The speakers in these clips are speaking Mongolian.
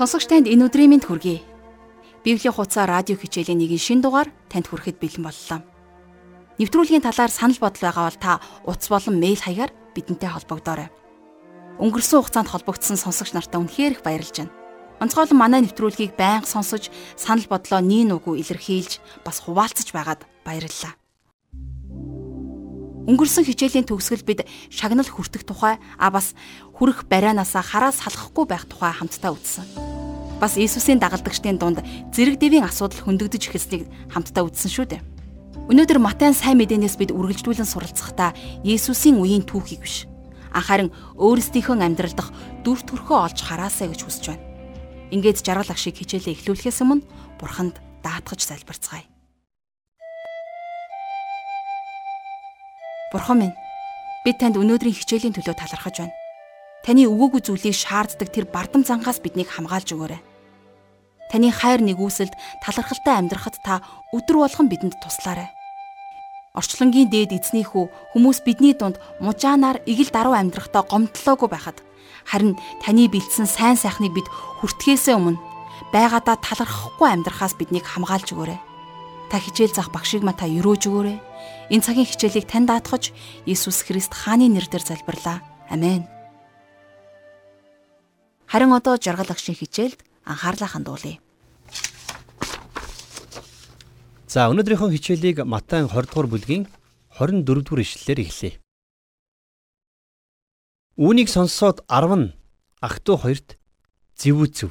Сонсогч танд энэ өдрийн мэнд хүргэе. Библийн хуудасаа радио хичээлийн нэгэн шин дугаар танд хүрэхэд бэлэн боллоо. Нэвтрүүлгийн талаар санал бодол байгаа бол та утас болон мэйл хаягаар бидэнтэй холбогдоорой. Өнгөрсөн хугацаанд холбогдсон сонсогч нартай үнэхээр их баярлж байна. Онцгойлон манай нэвтрүүлгийг байнга сонсож, санал бодлоо нийн үгүй илэрхийлж, бас хуваалцаж байгаад баярлалаа. Өнгөрсөн хичээлийн төгсгөл бид шагнал хүртэх тухай а бас хүрэх барианаасаа хараас салахгүй байх тухай хамтдаа үзсэн. Бас Иесусийн дагалдагчдын дунд зэрэг дэвийн асуудал хөндөгдөж эхэлснийг хамтдаа үзсэн шүү дээ. Өнөөдөр Матайн сайн мэдээнээс бид үргэлжлүүлэн суралцахдаа Иесусийн үеийн түүхийг биш. Анхааран өөрсдийнхөө амьдрал дах дүр төрхөө олж хараасаа гэж хүсэж байна. Ингээд жаргал ах шиг хичээлээ эхлүүлэхээс өмнө Бурханд даатгаж залбирцгаая. Бурхан минь, бид танд өнөөдрийн хичээлийн төлөө талархаж байна. Таны өгөөгүй зүйлийг шаарддаг тэр бардам зангаас биднийг хамгаалж өгөөрэй. Таны хайр нэгүсэлд талархалтай амьдрахад та өдөр болгон бидэнд туслаарай. Орчлонгийн дээд эзнийхүү хүмүүс бидний дунд мужаанаар игэл даруй амьдрахтаа гомдлоогүй байхад харин таны бэлдсэн сайн сайхныг бид хүртгээсээ өмнө байгаадаа талархахгүй амьдрахаас биднийг хамгаалж өгөөрэй. Та хичээл заах багшийг ма та өрөөж өгөөрэй. Энэ цагийн хичээлийг тань даатгаж Иесус Христ хааны нэрээр залбирлаа. Амен. Харин одоо жаргал агшийн хичээлд анхаарлаа хандуулъя. За өнөөдрийнхөө хичээлийг Матай 20 дугаар бүлгийн 24 дугаар ишлэлээр эхлэе. Үүнийг сонсоод 10 нь ах トゥ хоёрт зэвүүцв.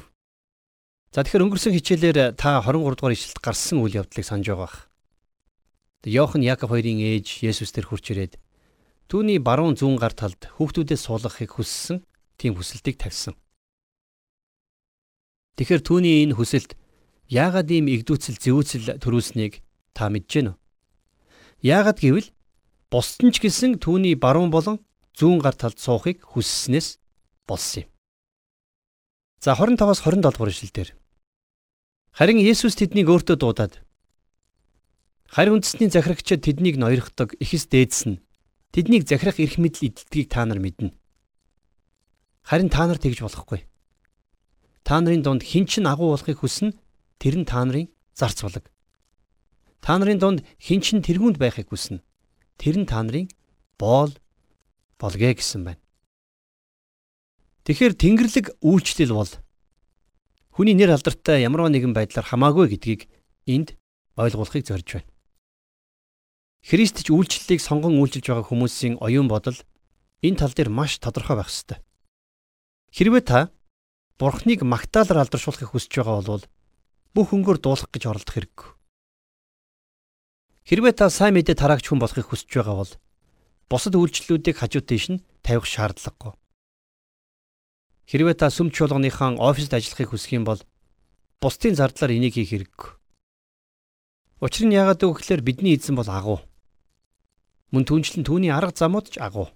За тэгэхээр өнгөрсөн хичээлээр та 23 дугаар ишлэлд гарсан үйл явдлыг санаж байгаа. Йохан Яков хоёрын ээж Есүс тэр хурч ирээд түүний баруун зүүн гар талд хүүхдүүдээ суулгахыг хүссэн тийм хүсэлтийг тавьсан. Тэгэхээр түүний энэ хүсэлт яагаад ийм игдүүцэл зэвүүцэл төрүүлснийг та мэдэж гэнэ үү? Яагаад гэвэл бусд нь ч гэсэн түүний баруун болон зүүн гар талд суухыг хүсснээс болсон юм. За 25-аас 27 дугаар ишлэлдэр Харин Есүс тэднийг өөртөө дуудаад Харь үндэсний захирагчид тэднийг ноёрхдог ихэс дээдс нь тэднийг захирах эрх мэдэл идэлтгийг та нар мэднэ. Харин та нар тэгж болохгүй. Та нарын дунд хэн ч агуу болохыг хүснэ тэр нь та нарын зарц болог. Та нарын дунд хэн ч тэргүүнд байхыг хүснэ тэр нь та нарын боол болгэ гэсэн байна. Тэгэхээр Тэнгэрлэг үйлчлэл бол хүний нэр алдартай ямарваа нэгэн байдлаар хамаагүй гэдгийг энд ойлгуулахыг зорж байна. Христ ч үйлчлэлийг сонгон үйлчилж байгаа хүмүүсийн оюун бодол энэ тал дээр маш тодорхой байх ёстой. Хэрвээ та Бурхныг магтаалаар алдаршуулахыг хүсэж байгаа бол бүх өнгөөр дуулах гэж оролдох хэрэггүй. Хэрвээ та сайн мэдээ тараагч хүн болохыг хүсэж байгаа бол бусад үйлчлэлүүдийг хажуу тийш нь тавих шаардлагагүй. Хэрвээ та сүм чуулганыхаа оффист ажиллахыг хүсэх юм бол бусдын зардлаар энийг хийх хэрэггүй. Учир нь яагаад гэвэл бидний эзэн бол агуу. Мөн түнчлэн түүний арга замууд ч агуу.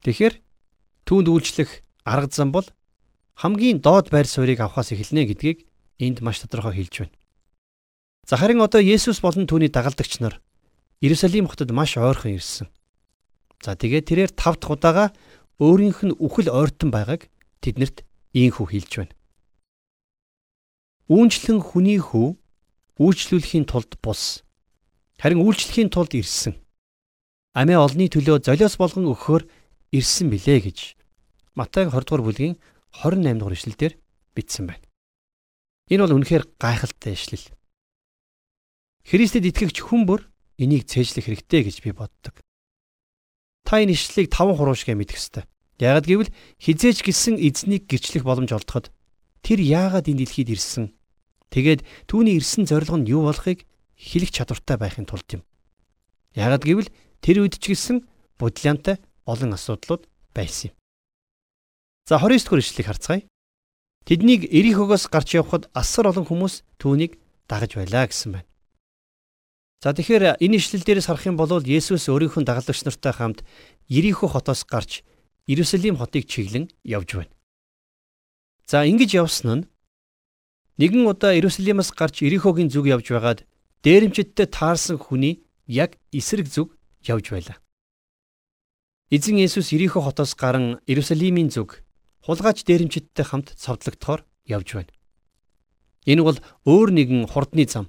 Тэгэхээр түүнд үйлчлэх арга зам бол хамгийн доод байр суурийг авахаас эхэлнэ гэдгийг энд маш тодорхой хэлж байна. За харин одоо Есүс болон түүний дагалдагч нар Иерусалим хотод маш ойрхон ирсэн. За тэгээд тэрээр 5 дахь удаага өөрийнх нь үхэл ойртон байгааг тэднэрт ийхүү хэлж байна. Үүнчлэн хүний хүү үйлчлүүлэхийн тулд бус харин үйлчлэхийн тулд ирсэн. Амиа олны төлөө золиос болгон өгөхөөр ирсэн билээ гэж Матай 20 дугаар бүлгийн 28 дугаар ишлэлдэр бичсэн байна. Энэ бол үнэхээр гайхалтай ишлэл. Христэд итгэгч хүн бүр энийг цээжлэх хэрэгтэй гэж би боддог. Та энэ ишлэлийг таван хуруушгээ мэдэх ёстой. Яагад гэвэл хизээч гисэн эзнийг гэрчлэх боломж олдоход тэр яагаад энэ дэлхийд ирсэн? Тэгээд түүний ирсэн зорилго нь юу болохыг хэлэх чадвартай байхын тулд юм. Яагад гэвэл тэр үед ч гисэн бодлянтай олон асуудлууд байсан юм. За 29 дугаар ишлэлийг харцгаая. Тэднийг Эрихогоос гарч явхад асар олон хүмүүс түүнийг дагаж байлаа гэсэн байна. За тэгэхээр энэ ишлэл дээрээс харах юм бол Есүс өөрийнхөө дагалдагч нартай хамт Ерихо хотоос гарч Иерусалим хотыг чиглэн явж байна. За ингэж явсан нь нэгэн удаа Иерусалимаас гарч Ерихогийн зүг явж байгаад дээрэмчидтэй таарсан хүний яг эсрэг зүг явж байлаа. Эзэн Есүс Ерихо хотоос гарan Иерусалимийн зүг хулгайч дээрэмчидтэй хамт цовдлогдохоор явж байна. Энэ бол өөр нэгэн хурдны зам.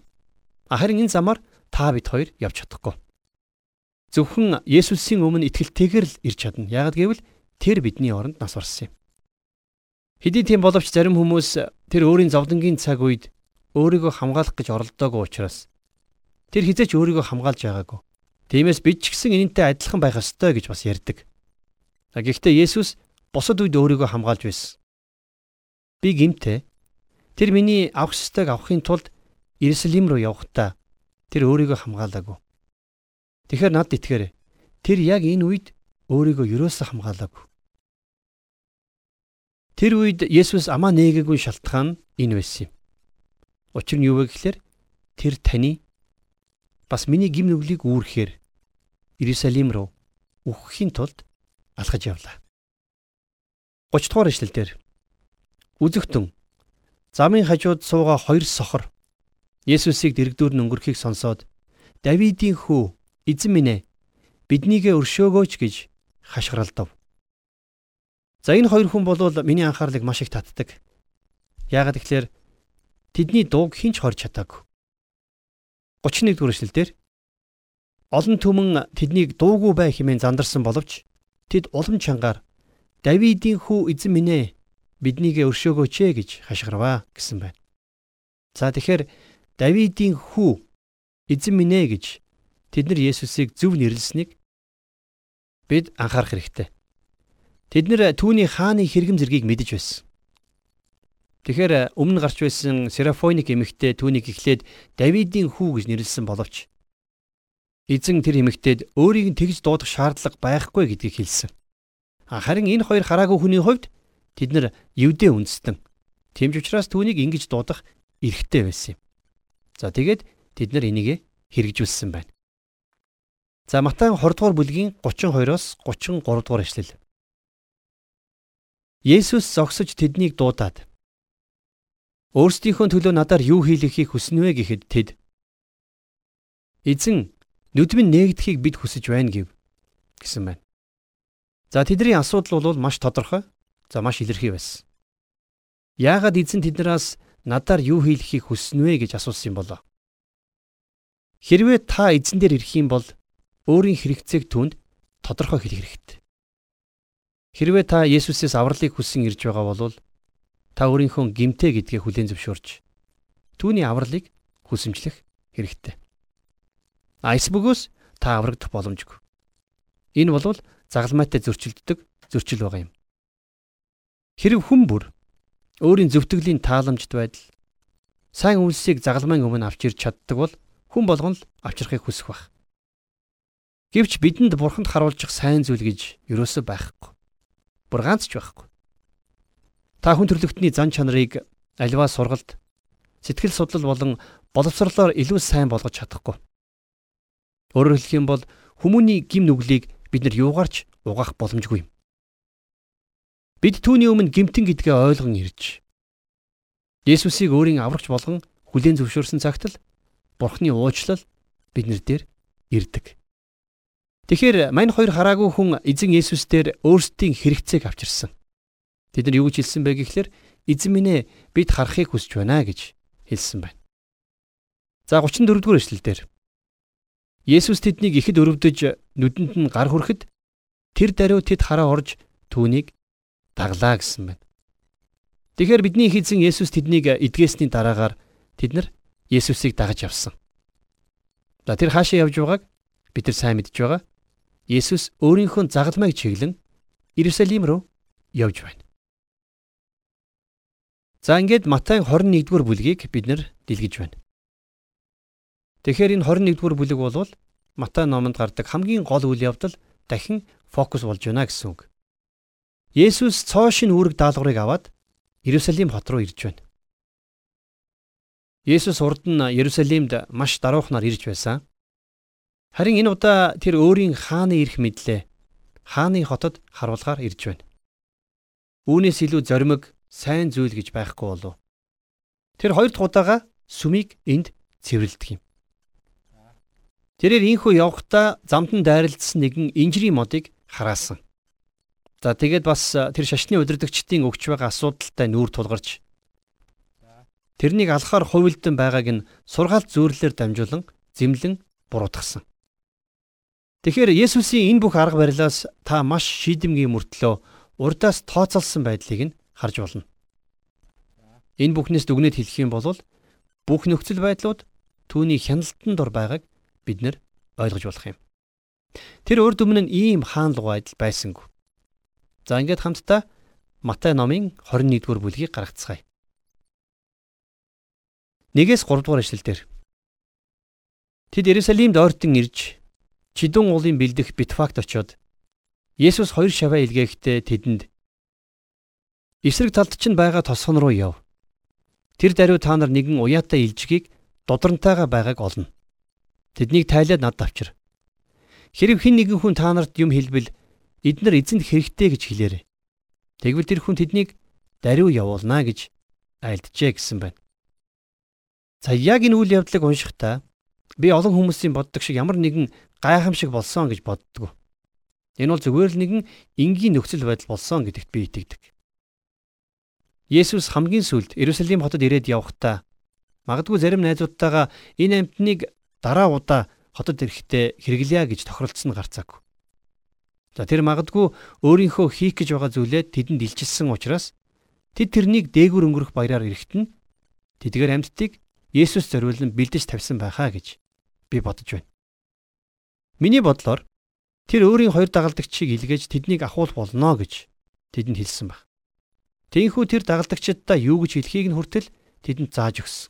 Харин энэ замаар та бид хоёр явж чадахгүй. Зөвхөн Есүсийн өмнө итгэлтэйгээр л ирж чадна. Яг гэвэл тэр бидний оронд нас барсан юм. Хэдий тийм боловч зарим хүмүүс тэр өөрийн зовлонгийн цаг үед өөрийгөө хамгаалах гэж оролдоогүй учраас тэр хизээч өөрийгөө хамгаалж байгаагүй. Тиймээс бид ч гэсэн энэнтэй адилхан байх ёстой гэж бас ярьдаг. Гэхдээ Есүс бусад үед өөрийгөө хамгаалж байсан. Би гимтээ тэр миний авах ёстойг авахын тулд Иерусалим руу явахдаа тэр өөрийгөө хамгаалаагүй. Тэгэхээр над итгээрэй. Тэр яг энэ үед өөрийгөө юроосо хамгаалаагүй. Тэр үед Есүс амаа нээгээгүй шалтгаан нь энэ байсан юм. Учир нь юу вэ гэхээр тэр таны бас миний гим нүглийг үүрхээр Иерусалим руу үхэхийн тулд алхаж явлаа. 30 дугаар ишлэл дээр үзэгтэн замын хажууд сууга хоёр сохор Есүсийг дэрэгдүүр нь өнгөрөхийг сонсоод Давидын хүү Эзэн минь ээ биднийгээ өршөөгөөч гэж хашгиралдав. За энэ хоёр хүн бол миний анхаарлыг маш их татдаг. Яагаад гэвэл тэдний дууг хинч хорж чадаагүй. 31 дугаар эшлэлдэр олон түмэн тэднийг дуугүй бай хэмээн зандарсан боловч тэд улам чангаар Давидын хүү эзэн минь ээ биднийгээ өршөөгөөч ээ гэж хашгирваа гэсэн байна. За тэгэхээр Давидын хүү эзэн минь ээ гэж Тэд нар Есүсийг зөв нэрлэснийг бид анхаарах хэрэгтэй. Тэд нар түүний хааны хэрэгм зэргийг мэдэж байсан. Тэгэхээр өмнө гарч байсан Серафоник эмэгтэй түүнийг эхлээд Давидын хүү гэж нэрлсэн боловч эзэн тэр эмэгтэйд өөрийг нь тэгж дуудах шаардлага байхгүй гэдгийг хэлсэн. Харин энэ хоёр хараагүй хүний хувьд тэд нар евдээ үндэстэн. Тэмж учраас түүнийг ингэж дуудах эрхтэй байсан юм. За тэгээд тэд нар энийг хэрэгжүүлсэн байна. За Матай 20 дугаар бүлгийн 32-оос 33 дугаар эшлэл. Есүс зогсож тэднийг дуудаад Өөрсдийнхөө төлөө надаар юу хийлгэхийг хүснэ вэ гэхэд тэд Эзэн нүдмэн нээгдэхийг бид хүсэж байна гэв гэсэн байна. За тэдний асуудал бол маш тодорхой. За маш илэрхий байсан. Яагаад эзэн тэднээс надаар юу хийлгэхийг хүснэ вэ гэж асуусан юм болоо. Хэрвээ та эзэн дээр ирэх юм бол өөрийн хэрэгцээг түнд тодорхой хэлэх хэрэгтэй. Хэрвээ та Есүсээс авралыг хүссэн ирж байгаа бол та өөрийнхөө гимтэй гэдгээ хүлээн зөвшөөрч түүний авралыг хүсэмжлэх хэрэгтэй. Айсбөгөөс та аврагдах боломжгүй. Энэ бол загалмайтай зөрчилддөг зөрчил байгаа юм. Хэрв хүн бүр өөрийн зөвтгөлийн тааламжт байдал сайн үйлсийг загалмайн өмнө авч ирч чаддаг бол хүн болгон л авчрахыг хүсэх байх. Гэвч бидэнд бурханд харуулчих сайн зүйл гэж юусоо байхгүй. Бүр ганц ч байхгүй. Та хүн төрлөختний зан чанарыг альва сургалт, сэтгэл судлал болон боловсрлоор илүү сайн болгож чадахгүй. Өөрөөр хэлэх юм бол хүмүүний гим нүглийг бид нар юугаарч угаах боломжгүй юм. Бид түүний өмнө гимтэн гэдгээ ойлгон ирж Есүсийг өөрийн аврагч болгон хүлээн зөвшөөрсөн цагт л Бурхны уучлал биднэр дээр ирдэг. Тэгэхээр мань хоёр хараагүй хүн эзэн Есүс дээр өөрсдийн хэрэгцээг авчирсан. Тэд нар юу гэж хэлсэн бэ гэхлээр эзэн минь ээ бид харахыг хүсэж байна гэж хэлсэн байна. За 34 дугаар эшлэлдэр Есүс тэднийг ихэд өрөвдөж нүдэнд нь гар хүрэхэд тэр даруй тэд хараа орж түүнийг даглаа гэсэн байна. Тэгэхээр бидний эзэн Есүс тэднийг эдгээсний дараагаар тэд нар Есүсийг дагаж явсан. За тэр хаашаа явж байгааг бид нар сайн мэдж байгаа. Есүс өөрийнхөө загалмайг чиглэн Иерусалим руу явж байна. За ингээд Матай 21-р бүлгийг бид нэр дэлгэж байна. Тэгэхээр энэ 21-р бүлэг бол Матай номонд гардаг хамгийн гол үйл явдал дахин фокус болж байна гэсэн үг. Есүс цоошин үүрэг даалгаврыг аваад Иерусалим хот руу ирж байна. Есүс урд нь Иерусалимд маш даруухнаар ирж байсан. Харин энэ удаа тэр өөрийн хааны ирэх мэдлээ хааны хотод харуулгаар ирж байна. Үүнээс илүү зоримог сайн зүйл гэж байхгүй болов. Тэр хоёр дахь удаага сүмийг энд цэвэрлэдэг юм. Тэрээр инхүү явхдаа замдан дайралтсан нэгэн инжирийн модыг хараасан. За тэгээд бас тэр шашны удирдагчдын өгч байгаа асуудалтай нүүр тулгарч тэрнийг алхаар хувилдан байгааг нь сургаалт зөөрлөөр дамжуулан зэмлэн буруутгасан. Тэгэхээр Есүсийн энэ бүх арга барилаас та маш шийдэмгийн мөртлөө урдаас тооцолсон байдлыг нь харж болно. Энэ бүхнээс дүгнэж хэлэх юм бол бүх нөхцөл байдлууд түүний хяналтанд дор байгааг бид нэр ойлгож болох юм. Тэр урд өмнө нь ийм хаанлуг байдал байсангүй. За ингээд хамтдаа Матай номын 21-р бүлгийг гаргацгаая. 1-ээс 3 дугаар эшлэлдэр Тэд Иерусалимд ойртон ирж Чидүн уулын бэлдэх Битфакт очиод Есүс хоёр шаваа илгээхдээ тэдэнд эсрэг талд чинь байгаа тосгон руу яв. Тэр даруй та нар нэгэн уяатай илжгийг додрантайгаа байгааг олно. Тэднийг тайлаад над авчир. Хэрэг хэн нэгэн хүн та нарт юм хэлбэл эднэр эзэнд хэрэгтэй гэж хэлээрэй. Тэгвэл тэр хүн тэднийг даруй явуулнаа гэж айлджээ гэсэн байна. За яг энэ үйл явдлыг уншихдаа би олон хүмүүсийн боддог шиг ямар нэгэн гайхамшиг болсон гэж боддгоо. Энэ бол зүгээр л нэгэн энгийн нөхцөл байдал болсон гэдэгт би итгэдэг. Есүс хамгийн сүүлд Иерусалим хотод ирээд явхдаа магадгүй зарим найзуудтайгаа энэ амтныг дараа удаа хотод ирэхдээ хэрэглэе гэж тохиролцсон гарцаагүй. За тэр магадгүй өөрийнхөө хийх гэж байгаа зүйлээ тэдэнд илчилсэн учраас тэд тэрнийг дээгүр өнгөрөх баяраар ирэхэд нь тэдгээр амьдтыг Есүс зориулан бэлдэж тавьсан байхаа гэж би бодож байна. Миний бодлоор тэр өөрийн хоёр дагалдагчийг илгээж тэднийг ахуул болно гэж тэдэнд хэлсэн баг. Тэнхүү тэр дагалдагчдаа юу гэж хэлхийг нь хүртэл тэдэнд зааж өгсөн.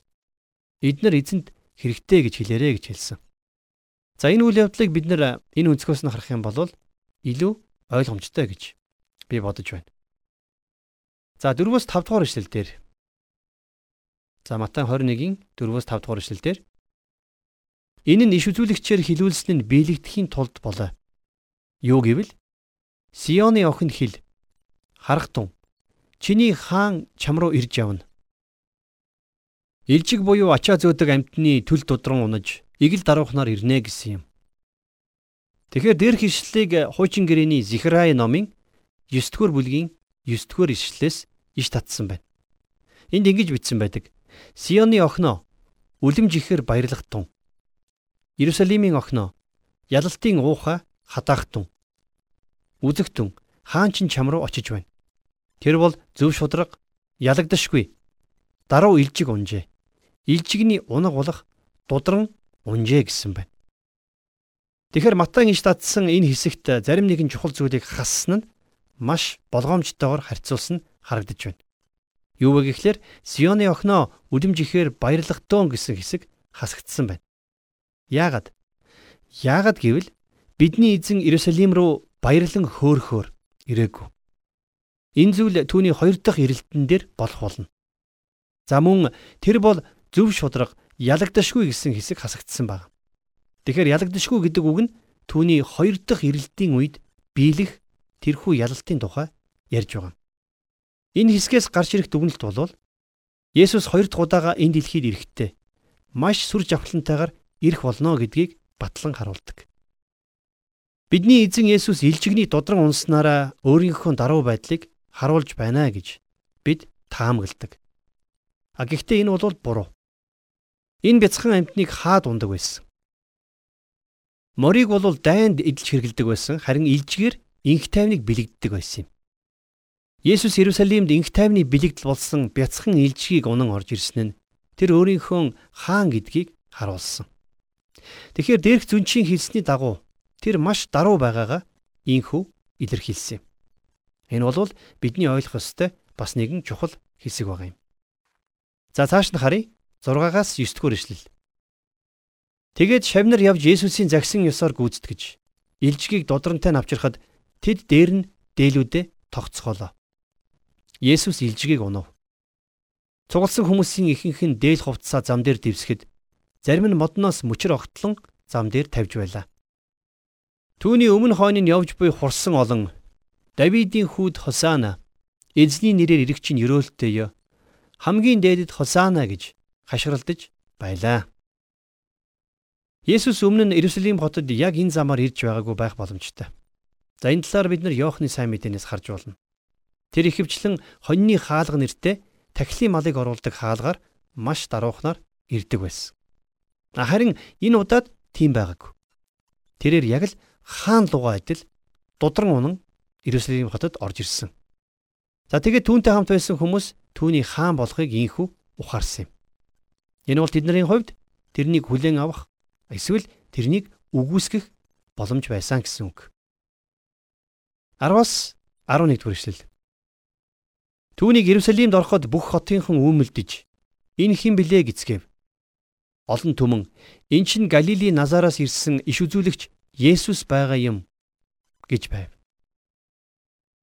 Эднэр эзэнд хэрэгтэй гэж хэлээрэ гэж хэлсэн. За энэ үйл явдлыг бид нэр энэ өнцгөөс нь харах юм бол илүү ойлгомжтой гэж би бодож байна. За 4-өөс 5 дугаар эшлэл дээр. За Матай 21-ийн 4-өөс 5 дугаар эшлэл дээр Энэ нь иш үзүүлэгчээр хилүүлсэн нь биелэгдэхийн тулд болоо. Юу гэвэл Сионы охин хил харахтун чиний хаан чам руу ирж явна. Илжиг буюу ачаа зөөдөг амтны төл дудран унаж игэл даруухнаар ирнэ гэсэн юм. Тэгэхээр дээрх ишлэлийг хуучин гэрээний Зихрай номын 9-р бүлгийн 9-р ишлэлээс иш татсан байна. Энд ингэж бичсэн байдаг. Сионы охиноо үлэм жихээр баярлах тун Иерусалимийн охиноо ялалтын уухай хатаахтун үзэгтэн хаан чин чам руу очиж байна. Тэр бол зөв шудраг ялагдашгүй. Даруу илжиг унжээ. Илжигний унаг болох дудран унжээ гэсэн байна. Тэгэхээр Матай иш татсан энэ хэсэгт зарим нэгэн чухал зүйлийг хассан нь маш болгоомжтойгоор харьцуулсан харагдаж байна. Юу вэ гэхээр Сионы охиноо үлэмжихээр баярлах дөөн гэсэн хэсэг хасагдсан байна. Яагаад? Яагаад гэвэл бидний эзэн Иерусалим руу баярлан хөөхөөр ирээгүй. Энэ зүйл түүний хоёр дахь ирэлтэн дээр болох болно. За мөн тэр бол зөв шудраг ялагдашгүй гэсэн хэсэг хасагдсан баг. Тэгэхээр ялагдашгүй гэдэг үг нь түүний хоёр дахь ирэлтийн үед биелэх тэрхүү ялалтын тухай ярьж байгаа. Энэ хэсгээс гарч ирэх дүгнэлт бол Есүс хоёр дахь удаага энэ дэлхийд ирэхдээ маш сүр жавхлантайгаар ирэх болно гэдгийг батлан харуулдаг. Бидний эзэн Есүс илжигний додрон унснараа өөрийнхөө даруй байдлыг харуулж байна гэж бид таамагладаг. А гэхдээ энэ бол буруу. Энэ бяцхан амьтныг хаад ундаг байсан. Морийг бол дайнд эдэлж хэргэлдэг байсан харин илжгээр инх тайвныг бэлэгддэг байсан юм. Есүс Иерусалимд инх тайвны бэлэгдэл болсон бяцхан илжгийг унан орж ирсэн нь тэр өөрийнхөө хаан гэдгийг харуулсан. Тэгэхээр дээрх зүнчийн хэлсний дагуу тэр маш даруй байгаагаа ийхүү илэрхийлсэн юм. Энэ бол бидний ойлгох ёстой бас нэгэн чухал хэсэг байгаа юм. За цааш нь харъя 6-аас 9 дугаар ишлэл. Тэгээд шавнар явж Есүсийн загсан ёсоор гүйцэтгэж илжгийг додронтой навчрахад тэд дээр нь дээлүүдээ тогтцоолоо. Есүс илжгийг унав. Цугласан хүмүүсийн ихэнх нь дээл хувцсаа зам дээр дэвсгэд зарим нь модноос мөчр огтлон зам дээр тавьж байлаа. Түүний өмнө хойно нь явж буй хурсан олон Давидын хүүд Хосана эзний нэрээр ирэх чинь өрөөлтөй ёо. Хамгийн дээдэд Хосана гэж хашгиралдаж байлаа. Есүс өмнө нь Иерусалим хотод яг энэ замаар ирж байгаагүй байх боломжтой. За энэ талаар бид нар Иохны сайн мэдээнээс харж байна. Тэр ихэвчлэн хоньны хаалга нэртэй тахилын малыг оруулдаг хаалгаар маш даруухнаар ирдэг байсан. Харин энэ удаад тийм байгаагүй. Тэрээр яг л хаан лугаа адил дудран унан Иерусалим хотод орж ирсэн. За тэгээд түүнтэй хамт байсан хүмүүс түүний хаан болохыг инхүү ухаарсан юм. Энэ бол тэдний хувьд тэрнийг хүлээн авах эсвэл тэрнийг үгүйсгэх боломж байсан гэсэн үг. 10-аас 11 дугаар эшлэл. Түүнийг Иерусалимд ороход бүх хотынхон үүмэлдэж энэ хэн блэ гэцгээв. Олон түмэн эн чинь Галилийн Назараас ирсэн иш үзүүлэгч Есүс байгаа юм гэж байв.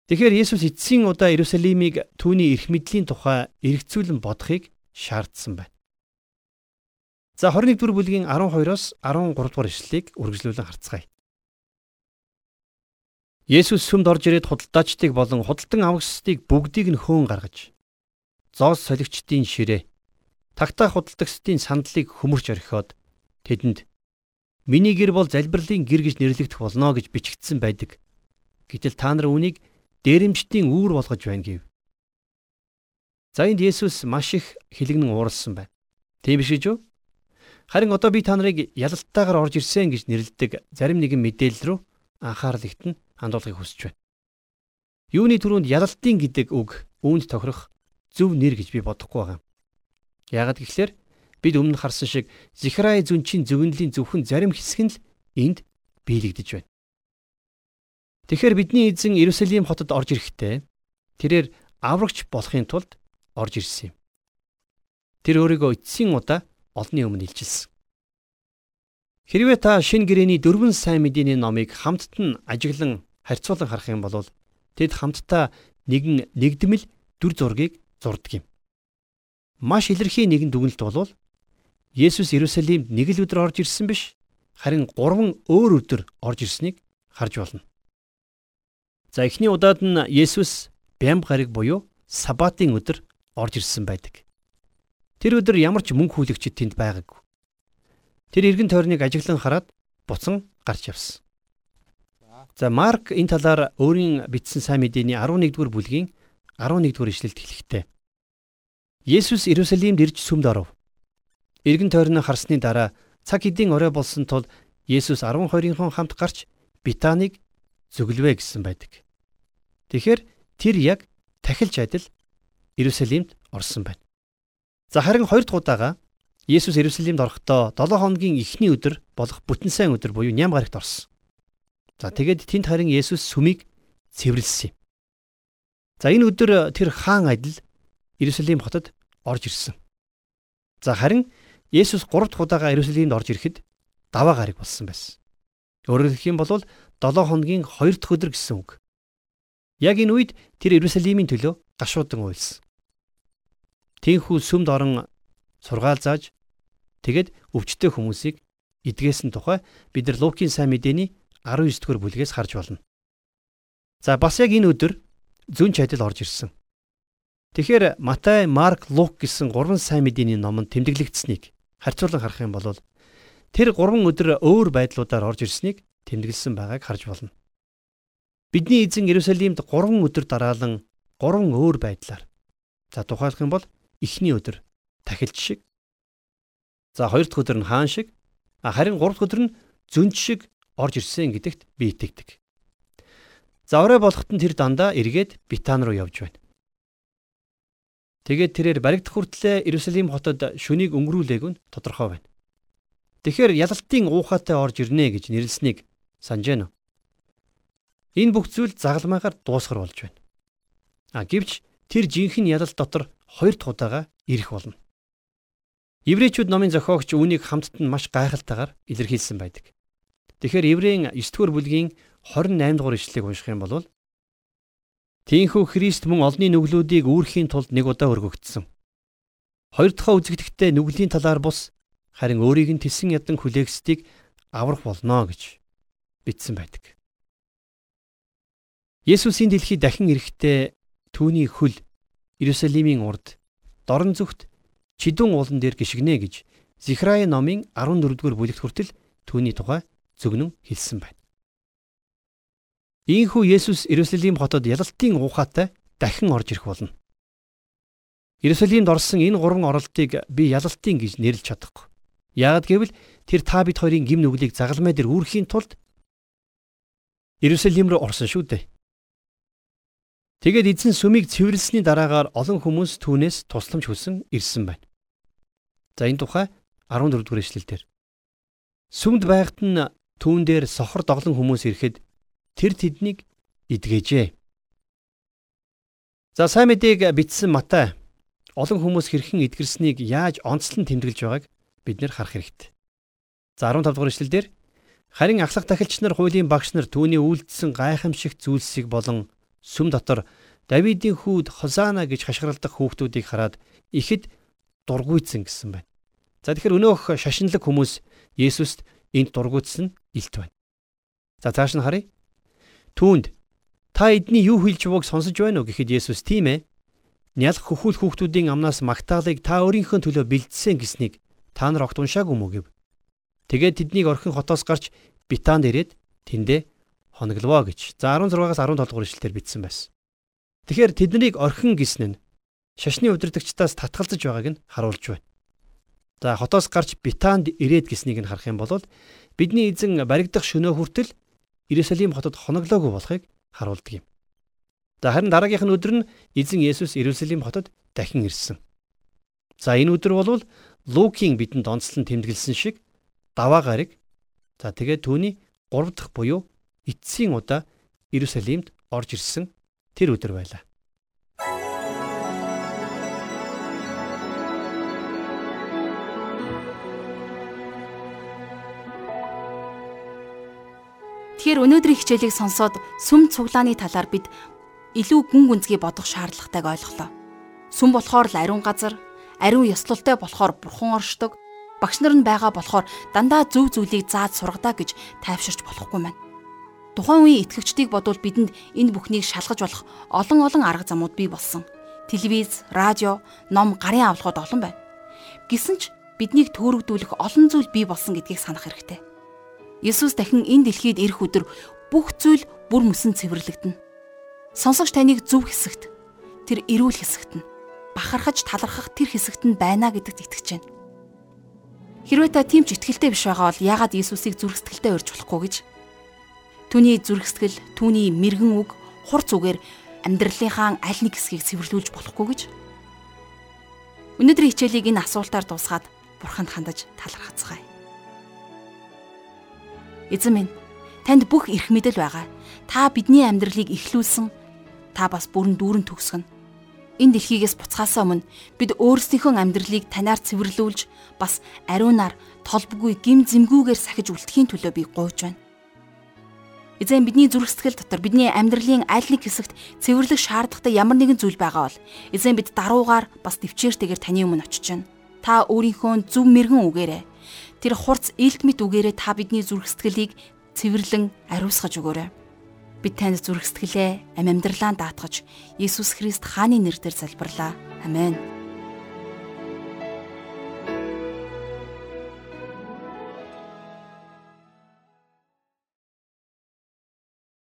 Тэгэхээр Есүс эцсийн удаа Иерусалимыг түүний эрх мэдлийн тухай эргцүүлэн бодохыг шаардсан байна. За 21 дугаар бүлгийн 12-оос 13 дугаар ишлэлийг үргэлжлүүлэн харцгаая. Есүс сүмд орж ирээд худалдаачдыг болон худалдан авагчдыг бүгдийг нь хөөн гаргаж зоос солигчдын ширээ тагтаа худалдагчдын сандлыг хөмөрч орхиод тэдэнд миний гэр бол залбирлын гэр гэж нэрлэгдэх болно гэж бичигдсэн байдаг. Гэтэл та нар үүнийг дээрэмчдийн үүр болгож байна гэв. За энд Есүс маш их хилэгнэн ууралсан байна. Тийм биш үү? Харин одоо би та нарыг ялалтаагаар орж ирсэн гэж нэрлэдэг зарим нэгэн мэдээлэл рүү анхаарал ихтэн хандуулахыг хүсэж байна. Юуны түрүүнд ялалтын гэдэг үг үүнд тохирох зөв нэр гэж би бодохгүй байгаа. Яагад гэвэл бид өмнө харсан шиг Зихрай зүнчийн зөвнөлийн зөвхөн зарим хэсэг нь л энд биелэгдэж байна. Тэгэхээр бидний эзэн Иерусалим хотод орж ирэхдээ тэрээр аврагч болохын тулд орж ирсэн юм. Тэр өөрийгөө эцсийн удаа олонний өмнө илчилсэн. Хэрвээ та шин гэрэний дөрвөн сайн мэдээний номыг хамтд нь ажиглан харьцуулан харах юм бол тэд хамтдаа нэгэн нэгдмэл дүр зургийг зурдаг юм. Маш илэрхий нэгэн дүгнэлт бол Есүс Иерусалимд нэг л өдөр орж ирсэн биш харин гурван өөр өдөр орж ирснийг харж болно. За эхний удаад нь Есүс бямб гариг буюу сабатын өдөр орж ирсэн байдаг. Тэр өдөр ямар ч мөнгө хүлэгчид тэнд байгаагүй. Тэр эргэн тойрныг ажиглан хараад буцан гарч явсан. За Марк энэ талаар өөрийн бичсэн сайн мэдээний 11-р бүлгийн 11-р ишлэлд хэлэхдээ Есүс Иерусалимд ирж сүмд оров. Эргэн тойрноо харсны дараа цаг хэдийн орой болсон тул Есүс 12-ын хамт гарч Битаниг зөвлөвэ гэсэн байдаг. Тэгэхээр тэр яг тахилж адил Иерусалимд орсон байна. За харин хоёр дахь удаага Есүс Иерусалимд орохдоо 7 хоногийн эхний өдөр болох бүтэн сайн өдөр буюу ням гарагт орсон. За тэгээд тэнд харин Есүс сүмийг цэвэрлсэн юм. За энэ өдөр тэр хаан адил Иерусалим хотод орж ирсэн. За харин Есүс 3 дахь удаага Иерусалимд орж ирэхэд даваа гараг болсон байсан. Өөрөөр хэлэх юм бол 7 хоногийн 2 дахь өдөр гэсэн үг. Яг энэ үед тэр Иерусалимийн төлөө гашуудан уйлсан. Тинхүү сүмд орон сургаал зааж Тэгэд өвчтөе хүмүүсийг эдгээсэн тухай бид нар Лукийн сайн мэдээний 19 дугаар бүлгээс харж болно. За бас яг энэ өдөр зүн чадил орж ирсэн. Тэгэхээр Матай, Марк, Лук гэсэн гурван сайн мэдээний номонд тэмдэглэгдсэнийг харьцуулан харах юм бол тэр гурван өдөр өөр байдлуудаар орж ирснийг тэмдэглэсэн байгааг харж болно. Бидний эзэн Иерусалимд 3 өдөр дараалан 3 өөр байдлаар за тухайлах юм бол эхний өдөр тахилч шиг За хоёр дахь өдөр нь хаан шиг харин гурав дахь өдөр нь зүнж шиг орж ирсэн гэдэгт би итгэдэг. За орой болоход нь тэр дандаа эргээд Битан руу явж байна. Тэгээд тэрээр баригдах хүртлээр Иерусалим хотод шөнийг өнгөрүүлээг нь тодорхой байна. Тэгэхээр ялалтын уухатай орж ирнэ гэж нэрлсэнийг санаж байна? Энэ бүх зүйл загалмайгаар дуусгар болж байна. А гэвч тэр жинхэнэ ялалт дотор хоёр дахь удаага ирэх болно. Еврейчүүд номын зохиогч үүнийг хамтд нь маш гайхалтайгаар илэрхийлсэн байдаг. Тэгэхээр Еврейн 9 дугаар бүлгийн 28 дугаар ишлэгийг унших юм бол Тинхүү Христ мөн олонний нүглүүдийг үүрхийн тулд нэг удаа өргөгдсөн. Хоёр дахь үзэгдэхдээ нүглийн талаар бус харин өөрийг нь тесэн ядан хүлээгсдийг аврах болно гэж бичсэн байдаг. Есүсийн дэлхийд дахин ирэхдээ түүний хөл Иерусалимийн урд дорн зүгт чидүүн уулан дээр гიშгнэ гэж Зихрай номын 14-р бүлэгт хүртэл түүний тухай зөвгнөн хэлсэн байна. Ийхүү Есүс Иерусалим хотод ялалтын ухаатай дахин орж ирэх болно. Иерусалимд орсон энэ гурван оролтыг би ялалтын гэж нэрлэж чадахгүй. Яагад гэвэл тэр та бид хоёрын гим нүглийг загалмай дээр үүрхийн тулд Иерусалим руу орсон шүү дээ. Тэгээд эзэн сүмийг цэвэрлсэний дараагаар олон хүмүүс түүнээс тусламж хүсэн ирсэн байна. За энэ тухай 14 дугаар эшлэлдэр сүмд байхад нь түүн дээр сохор доглон хүмүүс ирэхэд тэр тэднийг идгээжээ. За сайн мэдээг бичсэн Матай олон хүмүүс хэрхэн эдгэрснийг яаж онцлон тэмдэглэж байгааг бид нэр харах хэрэгтэй. За 15 дугаар эшлэлдэр харин ахлах тахилч нар хуулийн багш нар түүний үйлдэлсэн гайхамшигт зүйлсийг болон сүм дотор Давидын хүүд Хосана гэж хашгиралдах хүүхдүүдийг хараад ихэд дургуйцсан гэсэн байна. За тэгэхээр өнөөх шашинлаг хүмүүс Есүст энд дургуйцсан илт байна. За цааш нь харъя. Түүнд та эдний юу хэлж байгааг сонсож байна уу гэхэд Есүс тийм ээ. Нялх хөхүүл хүүхдүүдийн амнаас магтаалыг та өөрийнхөө төлөө бэлдсэн гэснийг та нар огт уншаагүй мүү гэв. Тэгээд тэднийг орхин хотоос гарч Битанд ирээд тэндээ хоногловоо гэж. За 16-аас 17 дугаар ишлэлээр бичсэн байсан. Тэгэхээр тэднийг орхин гисэн нь шашны удирдагчдаас татгалзаж байгааг нь харуулж байна. За хотоос гарч Битанд ирээд гиснийг нь харах юм бол бидний эзэн баригдах шөнөө хүртэл Иерусалим хотод хоноглоогүй болохыг харуулдаг юм. За харин дараагийнх нь өдөр нь эзэн Есүс Иерусалим хотод дахин ирсэн. За энэ өдөр бол Лукийн бидэнд онцлон тэмдэглэсэн шиг даваа гараг. За тэгээд түүний 3 дахь буюу эцсийн удаа Иерусалимд орж ирсэн тэр өдөр байлаа. Тэгэхээр өнөөдрийн хичээлийг сонсоод сүм цуглааны талаар бид илүү гүн гүнзгий бодох шаардлагатайг ойлголоо. Сүм болохоор л ариун газар, ариун ёслолтой болохоор бурхан оршдог, багш нар нь байгаа болохоор дандаа зөв зүйлийг зааж сургадаа гэж тайвширч болохгүй маань. Тухайн үеийн итгэгчдийг бодвол бидэнд энэ бүхнийг шалгаж болох олон олон арга замууд бий болсон. Телевиз, радио, ном, гарын авлагууд олон байна. Гэсэн ч биднийг төөрөгдүүлэх олон зүйл бий болсон гэдгийг санах хэрэгтэй. Есүс дахин энэ дэлхийд ирэх өдөр бүх зүйл бүр мөсөн цэвэрлэгдэнэ. Сонсогч таныг зөв хэсэгт, тэр эрүүл хэсэгт нь, бахархаж талархах тэр хэсэгт нь байна гэдэгт итгэж байна. Хэрвээ та тийм ч ихтгэлтэй биш байгаа бол яагаад Иесусыг зүрхсэтгэлтэй урьж болохгүй гэж Түүний зүрхсэтгэл, түүний мэрэгэн үг, хур зүгээр амьдралынхаа аль нэг хэсгийг цэвэрлүүлж болохгүй гэж. Өнөөдрийн хичээлийг энэ асуултаар дуусгаад бурханд хандаж талархацгаая. Эзэн минь, танд бүх эрх мэдэл байгаа. Та бидний амьдралыг эхлүүлсэн. Та бас бүрэн дүүрэн төгсгөн. Энэ дэлхийгээс буцхаасаа өмнө бид өөрсдийнхөө амьдралыг танаар цэвэрлүүлж бас ариунаар толбгүй гим зэмгүүгээр сахиж үлдэхийн төлөө би гуйж байна. Эзэн бидний зүрх сэтгэл дотор бидний амьдралын аль нэг хэсэгт цэвэрлэх шаардлагатай ямар нэгэн зүйл байгаа бол эзэн бид даруугаар бас төвчээртэйгээр таны өмнө очиж байна. Та өөрийнхөө зөв мэрэгэн үгээрээ тэр хурц илт мэт үгээрээ та бидний зүрх сэтгэлийг цэвэрлэн ариусгаж өгөөрэй. Бид танд зүрх сэтгэлээ ам амьдралаа даатгаж Иесус Христ хааны нэрээр залбирлаа. Амен.